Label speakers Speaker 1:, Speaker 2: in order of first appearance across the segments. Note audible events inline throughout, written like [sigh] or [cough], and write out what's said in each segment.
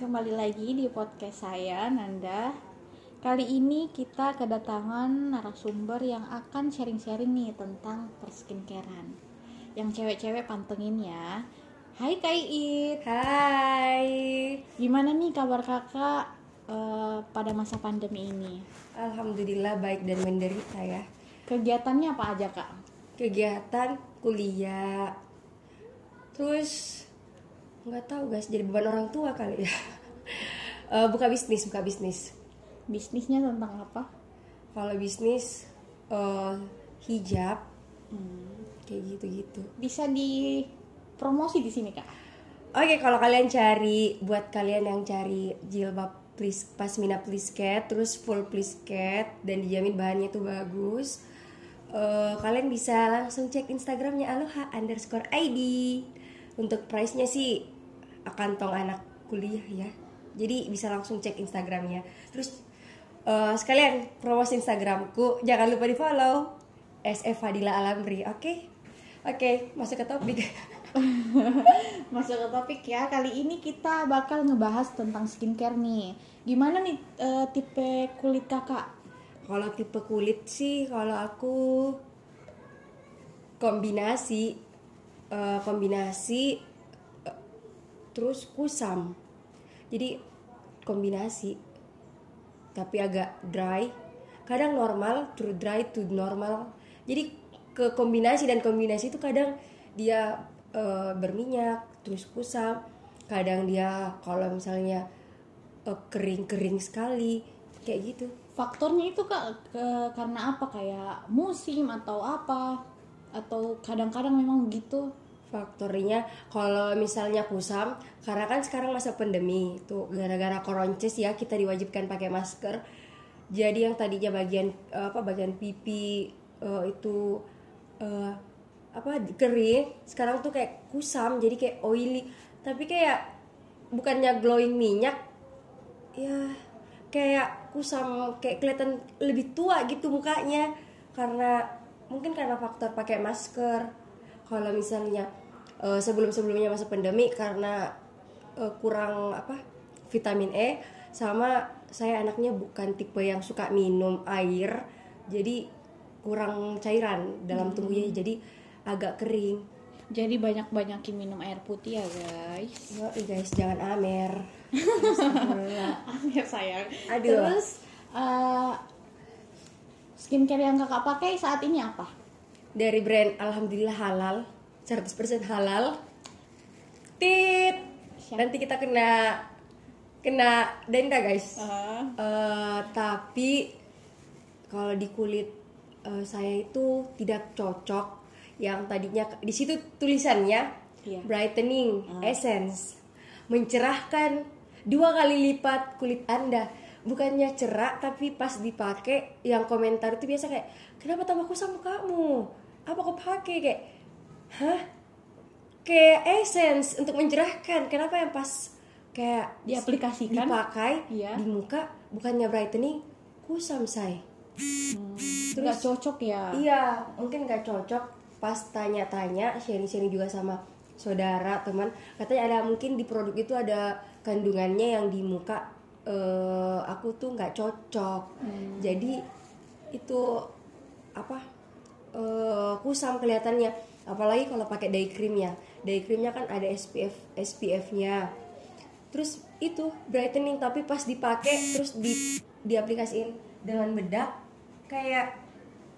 Speaker 1: kembali lagi di podcast saya Nanda. Kali ini kita kedatangan narasumber yang akan sharing-sharing nih tentang perskincarean. Yang cewek-cewek pantengin ya. Hai Kak Iit,
Speaker 2: Hai,
Speaker 1: gimana nih kabar kakak eh, pada masa pandemi ini?
Speaker 2: Alhamdulillah baik dan menderita ya.
Speaker 1: Kegiatannya apa aja kak?
Speaker 2: Kegiatan kuliah, terus nggak tahu guys, jadi beban orang tua kali ya. [laughs] Eh, buka bisnis, buka bisnis.
Speaker 1: Bisnisnya tentang apa?
Speaker 2: Kalau bisnis eh, hijab, kayak gitu-gitu.
Speaker 1: Bisa di promosi di sini kak.
Speaker 2: Oke, kalau kalian cari, buat kalian yang cari jilbab please pasmina plisket, terus full plisket dan dijamin bahannya itu bagus. eh, kalian bisa langsung cek Instagramnya aloha underscore id. Untuk price-nya sih akan tong anak kuliah ya. Jadi bisa langsung cek Instagramnya. Terus eh, sekalian promosi Instagramku, jangan lupa di follow SF Fadila Alamri, oke? Oke, masuk ke topik. [laughs]
Speaker 1: Masuk ke topik ya. Kali ini kita bakal ngebahas tentang skincare nih. Gimana nih eh, tipe kulit kakak?
Speaker 2: Kalau tipe kulit sih, kalau aku kombinasi, eh, kombinasi, eh, terus kusam. Jadi kombinasi, tapi agak dry. Kadang normal, to dry to normal. Jadi ke kombinasi dan kombinasi itu kadang dia eh, berminyak, terus kusam. Kadang dia kalau misalnya kering-kering sekali, kayak gitu.
Speaker 1: Faktornya itu kak ke- karena apa? Kayak musim atau apa? Atau kadang-kadang memang begitu?
Speaker 2: Faktornya kalau misalnya kusam, karena kan sekarang masa pandemi, tuh gara-gara koronces ya kita diwajibkan pakai masker. Jadi yang tadinya bagian eh, apa bagian pipi eh, itu eh, apa kering, sekarang tuh kayak kusam, jadi kayak oily. Tapi kayak bukannya glowing minyak, ya kayak kusam, kayak kelihatan lebih tua gitu mukanya karena mungkin karena faktor pakai masker kalau misalnya sebelum sebelumnya masa pandemi karena eh, kurang apa vitamin E sama saya anaknya bukan tipe yang suka minum air jadi kurang cairan dalam tubuhnya jadi agak kering
Speaker 1: Jadi banyak-banyakin minum air putih ya guys.
Speaker 2: Yo, guys jangan amer [laughs]
Speaker 1: ya sayang.
Speaker 2: Aduh.
Speaker 1: Terus eh, skincare yang kakak pakai saat ini apa?
Speaker 2: dari brand alhamdulillah halal 100% halal. Tit.
Speaker 1: Siap.
Speaker 2: nanti kita kena kena denda guys.
Speaker 1: Eh,
Speaker 2: Eh, tapi kalau di kulit eh, saya itu tidak cocok yang tadinya di situ tulisannya
Speaker 1: Iya.
Speaker 2: brightening essence. Mencerahkan dua kali lipat kulit anda bukannya cerah tapi pas dipakai yang komentar itu biasa kayak kenapa tambah kusam kamu? Apa kau pakai kayak hah? Kayak essence untuk mencerahkan. Kenapa yang pas kayak
Speaker 1: Diaplikasikan?
Speaker 2: dipakai
Speaker 1: Iya.
Speaker 2: di muka bukannya brightening? Kusam say.
Speaker 1: Nggak cocok ya.
Speaker 2: iya mungkin gak cocok. Pas tanya-tanya sharing-sharing juga sama saudara teman katanya ada mungkin di produk itu ada kandungannya yang di muka eh, aku tuh nggak cocok. Jadi itu apa eh, kusam kelihatannya. Apalagi kalau pakai day creamnya day creamnya kan ada SPF SPF-nya terus itu brightening tapi pas dipakai terus di diaplikasiin dengan bedak kayak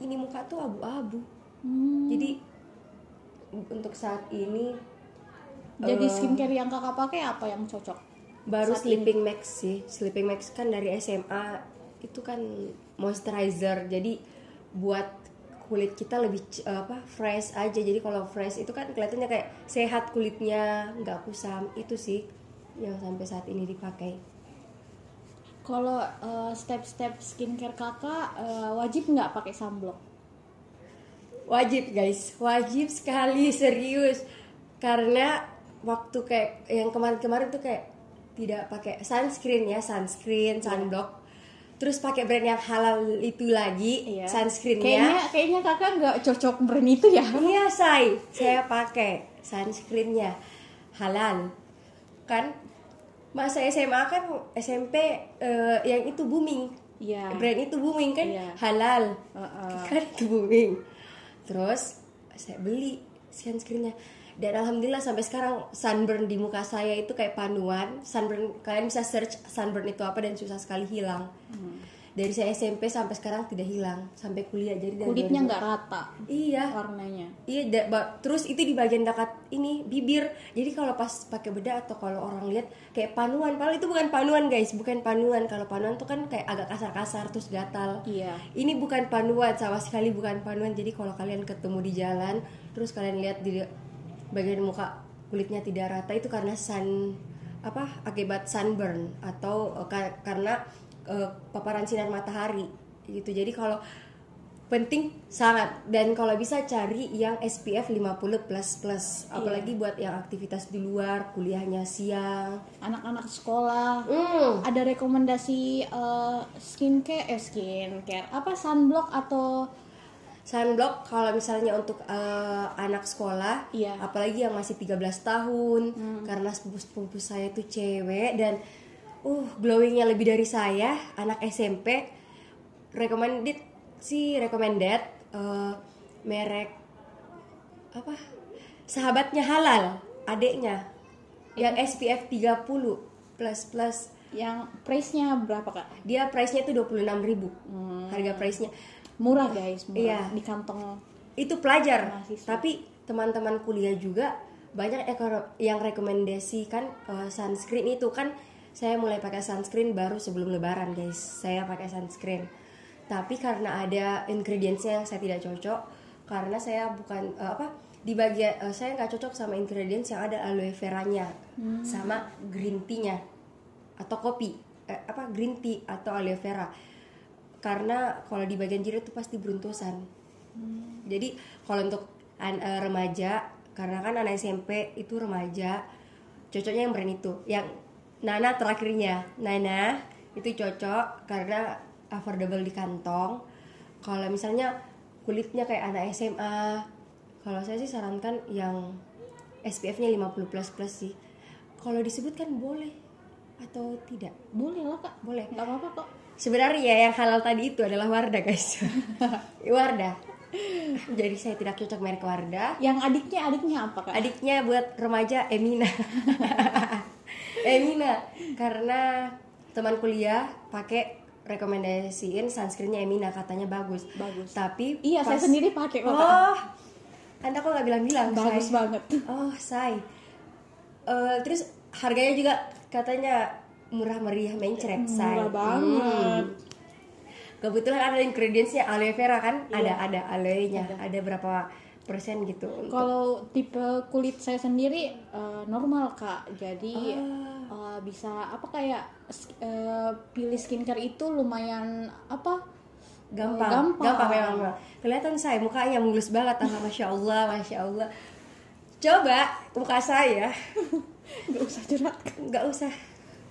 Speaker 2: ini muka tuh abu-abu.
Speaker 1: Hmm,
Speaker 2: jadi untuk saat ini
Speaker 1: Jadi
Speaker 2: eh,
Speaker 1: skincare yang kakak pakai apa yang cocok?
Speaker 2: Baru
Speaker 1: saat
Speaker 2: sleeping max sih. Sleeping max kan dari SMA itu kan moisturizer. Jadi buat kulit kita lebih apa fresh aja. Jadi kalau fresh itu kan kelihatannya kayak sehat kulitnya. Nggak kusam. Itu sih yang sampai saat ini dipakai.
Speaker 1: Kalau eh, step-step skincare kakak eh, wajib nggak pakai sunblock?
Speaker 2: wajib guys. Wajib sekali. Serius. Karena waktu kayak yang kemarin-kemarin tuh kayak tidak pakai sunscreen ya sunscreen sunblock. Terus pakai brand yang halal itu lagi
Speaker 1: Iya.
Speaker 2: sunscreennya.
Speaker 1: Kayaknya kayaknya kakak nggak cocok brand itu ya.
Speaker 2: iya say. Saya pakai sunscreennya. Halal. Kan masa SMA kan SMP eh, yang itu booming.
Speaker 1: Iya.
Speaker 2: brand itu booming kan?
Speaker 1: Iya.
Speaker 2: halal.
Speaker 1: Heeh. [laughs]
Speaker 2: kan itu booming. Terus saya beli sunscreennya dan alhamdulillah sampai sekarang sunburn di muka saya itu kayak panuan sunburn kalian bisa search sunburn itu apa dan susah sekali hilang
Speaker 1: Hmm.
Speaker 2: dari saya SMP sampai sekarang tidak hilang sampai kuliah jadi
Speaker 1: Kulitnya
Speaker 2: 2000
Speaker 1: nggak rata
Speaker 2: iya
Speaker 1: warnanya.
Speaker 2: Iya, da- ba- terus itu di bagian dekat ini bibir. Jadi kalau pas pakai bedak atau kalau orang lihat kayak panuan, padahal itu bukan panuan guys, bukan panuan. Kalau panuan tuh kan kayak agak kasar-kasar terus gatal.
Speaker 1: Iya.
Speaker 2: Ini bukan panuan, sama sekali bukan panuan. Jadi kalau kalian ketemu di jalan, terus kalian lihat di bagian muka kulitnya tidak rata itu karena sun apa akibat sunburn atau eh, ka- karena eh, paparan sinar matahari gitu. Jadi kalau penting sangat. Dan kalau bisa cari yang SPF 50 plus plus. Apalagi buat yang aktivitas di luar kuliahnya siang.
Speaker 1: Anak-anak sekolah.
Speaker 2: Hmm.
Speaker 1: ada rekomendasi eh, skincare eh skincare. Apa sunblock atau
Speaker 2: sunblock kalau misalnya untuk eh, anak sekolah
Speaker 1: Iya.
Speaker 2: apalagi yang masih 13 tahun karena sepupu-sepupu saya itu cewek dan uh glowingnya lebih dari saya anak SMP recommended sih recommended eh, merek apa sahabatnya halal adeknya yang SPF 30 plus plus.
Speaker 1: Yang price-nya berapa kak?
Speaker 2: dia price-nya tuh 26.000 harga price-nya
Speaker 1: Murah guys, murah
Speaker 2: Iya.
Speaker 1: di kantong.
Speaker 2: itu pelajar
Speaker 1: Mahasiswa.
Speaker 2: tapi teman-teman kuliah juga banyak yang rekomendasikan eh, sunscreen itu kan saya mulai pakai sunscreen baru sebelum lebaran guys saya pakai sunscreen tapi karena ada ingredientsnya yang saya tidak cocok karena saya bukan eh, apa di bagian eh, saya nggak cocok sama ingredients yang ada aloe veranya sama green tea-nya atau kopi eh, apa green tea atau aloe vera karena kalau di bagian jidat itu pasti beruntusan. Jadi kalau untuk an- eh, remaja karena kan anak SMP itu remaja cocoknya yang brand itu. Yang Nana terakhirnya. Nana itu cocok karena affordable di kantong. Kalau misalnya kulitnya kayak anak SMA kalau saya sih sarankan yang SPF-nya 50 plus plus sih. Kalau disebutkan boleh atau tidak?
Speaker 1: Boleh lah kak.
Speaker 2: boleh.
Speaker 1: Nggak apa-apa kok.
Speaker 2: Sebenarnya yang halal tadi itu adalah Wardah guys [laughs] Wardah Jadi saya tidak cocok merek Wardah
Speaker 1: Yang adiknya adiknya apa kak?
Speaker 2: Adiknya buat remaja Emina [laughs] Emina Karena teman kuliah pakai rekomendasiin sunscreennya Emina katanya bagus
Speaker 1: Bagus.
Speaker 2: Tapi
Speaker 1: Iya, saya
Speaker 2: pas-
Speaker 1: sendiri pakai kok.
Speaker 2: Oh Anda kok nggak bilang-bilang
Speaker 1: Bagus
Speaker 2: Say?
Speaker 1: banget.
Speaker 2: Oh say Eh, Terus harganya juga katanya murah meriah mencret say
Speaker 1: Murah banget.
Speaker 2: Hmm. Kebetulan ada ingredientsnya aloe vera kan?
Speaker 1: Iya.
Speaker 2: Ada ada aloe-nya. Ada. berapa persen gitu. untuk-
Speaker 1: Kalau tipe kulit saya sendiri eh, normal kak, jadi
Speaker 2: Ah.
Speaker 1: eh, bisa apa kayak eh, pilih skincare itu lumayan apa?
Speaker 2: gampang.
Speaker 1: eh, gampang.
Speaker 2: memang. memang. Kelihatan saya mukanya mulus banget. Ah, masya Allah, masya Allah. Coba muka saya. [laughs]
Speaker 1: Nggak usah curhat.
Speaker 2: Nggak usah.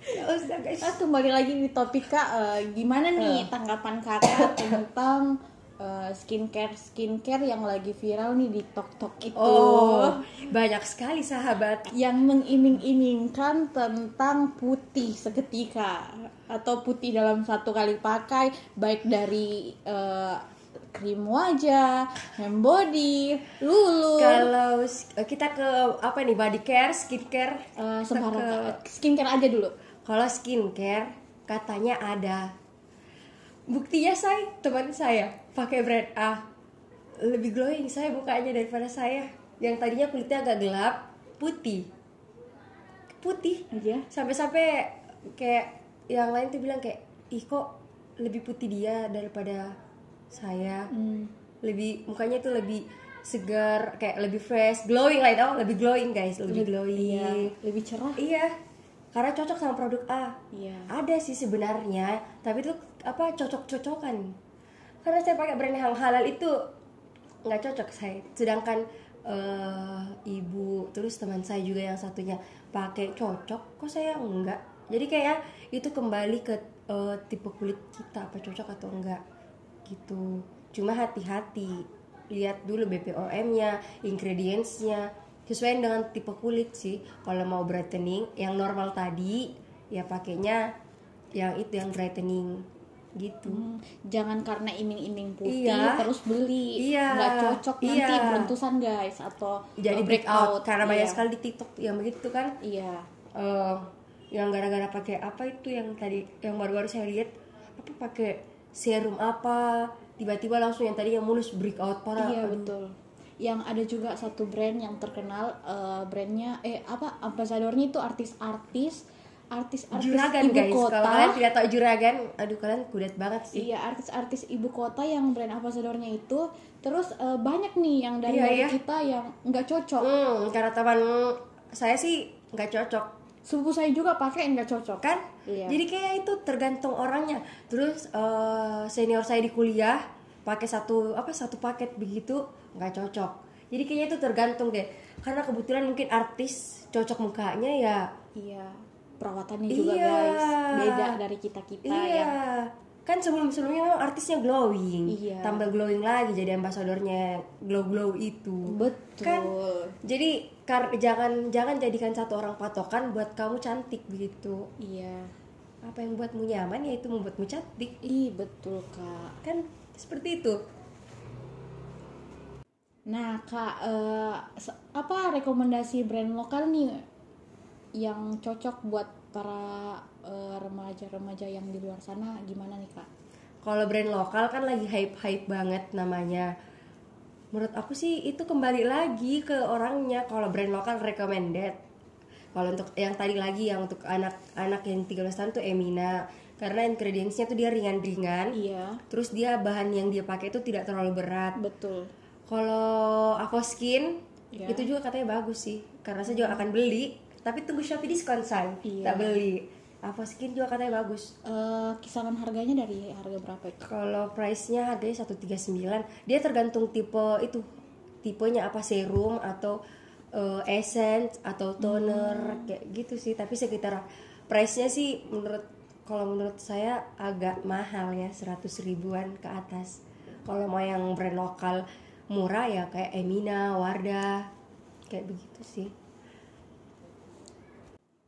Speaker 2: Usah guys.
Speaker 1: Kembali lagi di topik kak, eh, gimana nih tanggapan kakak [coughs] tentang eh, skincare skincare yang lagi viral nih di TikTok itu?
Speaker 2: Oh, banyak sekali sahabat.
Speaker 1: yang mengiming-imingkan tentang putih seketika atau putih dalam satu kali pakai baik dari eh, krim wajah, hand body, lulu,
Speaker 2: Kalau kita ke apa nih body care, skincare,
Speaker 1: sembarang
Speaker 2: ke-
Speaker 1: skincare aja dulu.
Speaker 2: Kalau skincare katanya ada. Buktinya saya teman saya pakai brand A lebih glowing saya mukanya daripada saya yang tadinya kulitnya agak gelap putih putih
Speaker 1: Aja.
Speaker 2: sampai-sampai kayak yang lain tuh bilang kayak ih kok lebih putih dia daripada saya
Speaker 1: Hmm.
Speaker 2: lebih mukanya tuh lebih segar kayak lebih fresh glowing lah itu lebih glowing guys lebih glowing
Speaker 1: Iya, lebih cerah.
Speaker 2: Iya, karena cocok sama produk A.
Speaker 1: Iya.
Speaker 2: Ada sih sebenarnya, tapi itu apa cocok-cocokan. Karena saya pakai brand yang halal itu nggak cocok saya. Sedangkan eh, ibu terus teman saya juga yang satunya pakai cocok, kok saya enggak. Jadi kayak itu kembali ke eh, tipe kulit kita apa cocok atau enggak gitu. Cuma hati-hati lihat dulu BPOM-nya, ingredients-nya, sesuai dengan tipe kulit sih. Kalau mau brightening yang normal tadi ya pakainya yang itu yang brightening gitu
Speaker 1: Hmm, jangan karena iming-iming putih
Speaker 2: Iya.
Speaker 1: terus beli
Speaker 2: Iya.
Speaker 1: nggak cocok nanti
Speaker 2: Iya.
Speaker 1: beruntusan guys atau
Speaker 2: jadi
Speaker 1: uh,
Speaker 2: breakout karena banyak
Speaker 1: Iya.
Speaker 2: sekali di TikTok yang begitu kan
Speaker 1: iya
Speaker 2: eh yang gara-gara pakai apa itu yang tadi yang baru-baru saya lihat apa pakai serum apa tiba-tiba langsung yang tadi yang mulus breakout parah
Speaker 1: iya
Speaker 2: Aduh.
Speaker 1: betul yang ada juga satu brand yang terkenal eh, brandnya eh apa ambasadornya itu artis-artis artis-artis
Speaker 2: juragan
Speaker 1: ibu
Speaker 2: guys.
Speaker 1: kota.
Speaker 2: Kalau kalian tidak tahu juragan aduh kalian kudet banget sih.
Speaker 1: Iya artis-artis ibu kota yang brand ambasadornya itu. Terus eh, banyak nih yang dari
Speaker 2: Iya,
Speaker 1: dari
Speaker 2: iya.
Speaker 1: kita yang nggak cocok.
Speaker 2: Hmm, karena teman saya sih nggak cocok.
Speaker 1: Sepupu saya juga pakai nggak cocok.
Speaker 2: Kan?
Speaker 1: Iya.
Speaker 2: jadi kayak itu tergantung orangnya. Terus eh, senior saya di kuliah pakai satu apa satu paket begitu nggak cocok. Jadi kayaknya itu tergantung deh. Karena kebetulan mungkin artis cocok mukanya ya
Speaker 1: iya. Perawatannya juga
Speaker 2: Iya.
Speaker 1: guys. Beda dari kita kita
Speaker 2: iya.
Speaker 1: ya.
Speaker 2: Kan sebelum sebelumnya memang artisnya glowing.
Speaker 1: Iya.
Speaker 2: tambah glowing lagi jadi ambasadornya glow glow itu.
Speaker 1: Betul.
Speaker 2: Kan? jadi kar jangan jangan jadikan satu orang patokan buat kamu cantik begitu.
Speaker 1: Iya.
Speaker 2: Apa yang buatmu nyaman ya itu membuatmu cantik.
Speaker 1: Ih betul kak.
Speaker 2: Kan? Seperti itu
Speaker 1: nah kak eh, apa rekomendasi brand lokal nih yang cocok buat para eh, remaja-remaja yang di luar sana? Gimana nih kak?
Speaker 2: Kalau brand lokal kan lagi hype hype banget namanya. Menurut aku sih itu kembali lagi ke orangnya. Kalau brand lokal recommended. Kalau untuk yang tadi lagi yang untuk anak-anak yang 13 tahun tuh Emina. Karena ingredientsnya tuh dia ringan-ringan.
Speaker 1: Iya.
Speaker 2: Terus dia bahan yang dia pakai itu tidak terlalu berat.
Speaker 1: Betul
Speaker 2: kalau Avoskin
Speaker 1: Ya.
Speaker 2: itu juga katanya bagus sih karena saya juga akan beli tapi tunggu Shopee diskon say
Speaker 1: Iya.
Speaker 2: tak beli Avoskin juga katanya bagus
Speaker 1: Eh, kisaran harganya dari harga berapa itu
Speaker 2: Kalau price-nya harganya 139, dia tergantung tipe itu. Tipenya apa serum atau eh, essence atau toner kayak gitu sih, tapi sekitar price-nya sih menurut kalau menurut saya agak mahal ya, 100 ribuan ke atas. Kalau mau yang brand lokal murah ya kayak Emina, Wardah kayak begitu sih.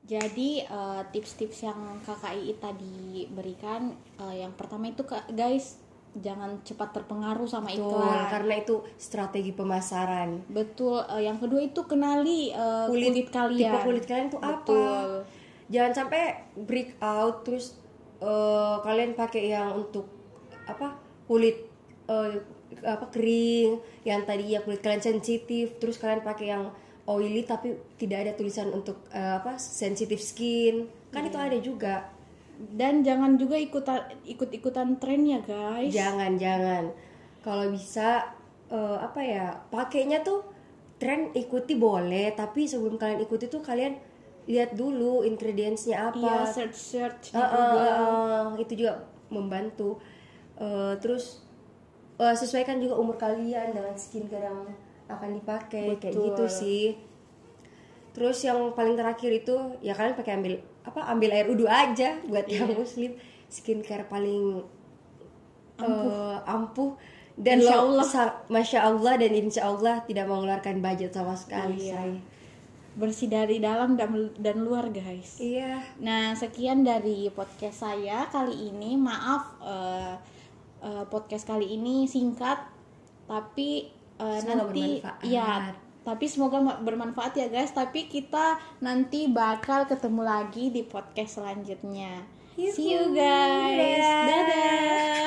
Speaker 1: Jadi eh, tips-tips yang KKI tadi berikan eh, yang pertama itu guys jangan cepat terpengaruh sama
Speaker 2: Betul,
Speaker 1: iklan.
Speaker 2: karena itu strategi pemasaran.
Speaker 1: Betul. eh, yang kedua itu kenali eh,
Speaker 2: Kulit-
Speaker 1: kulit, kalian.
Speaker 2: tipe kulit kalian tuh apa? Jangan sampai break out terus eh, kalian pakai yang untuk apa kulit eh, apa kering yang tadi ya kulit kalian sensitif terus kalian pakai yang oily tapi tidak ada tulisan untuk eh, apa sensitive skin. Kan itu ada juga.
Speaker 1: Dan jangan juga ikutan ikut-ikutan tren ya guys.
Speaker 2: jangan jangan. Kalau bisa eh, apa ya pakainya tuh tren ikuti boleh tapi sebelum kalian ikuti tuh kalian lihat dulu ingredientsnya apa.
Speaker 1: Iya search search
Speaker 2: ah,
Speaker 1: Google.
Speaker 2: ah, ah, itu juga membantu. Eh, terus eh, sesuaikan juga umur kalian dengan skincare yang akan dipakai kayak
Speaker 1: Betul.
Speaker 2: gitu sih terus yang paling terakhir itu ya kalian pakai ambil apa ambil air udu aja buat yang
Speaker 1: Iya.
Speaker 2: muslim skincare paling ampuh, ampuh dan
Speaker 1: Insya Allah.
Speaker 2: masya Allah dan insya Allah tidak mengeluarkan budget sama sekali
Speaker 1: Iya. Bersih dari dalam dan, dan luar guys.
Speaker 2: iya
Speaker 1: Nah, sekian dari podcast saya kali ini. Maaf eh, uh, podcast kali ini singkat tapi
Speaker 2: uh,
Speaker 1: nanti
Speaker 2: bermanfaat.
Speaker 1: ya tapi semoga bermanfaat ya guys tapi kita nanti bakal ketemu lagi di podcast selanjutnya Yuhu. see you guys dadah, dadah.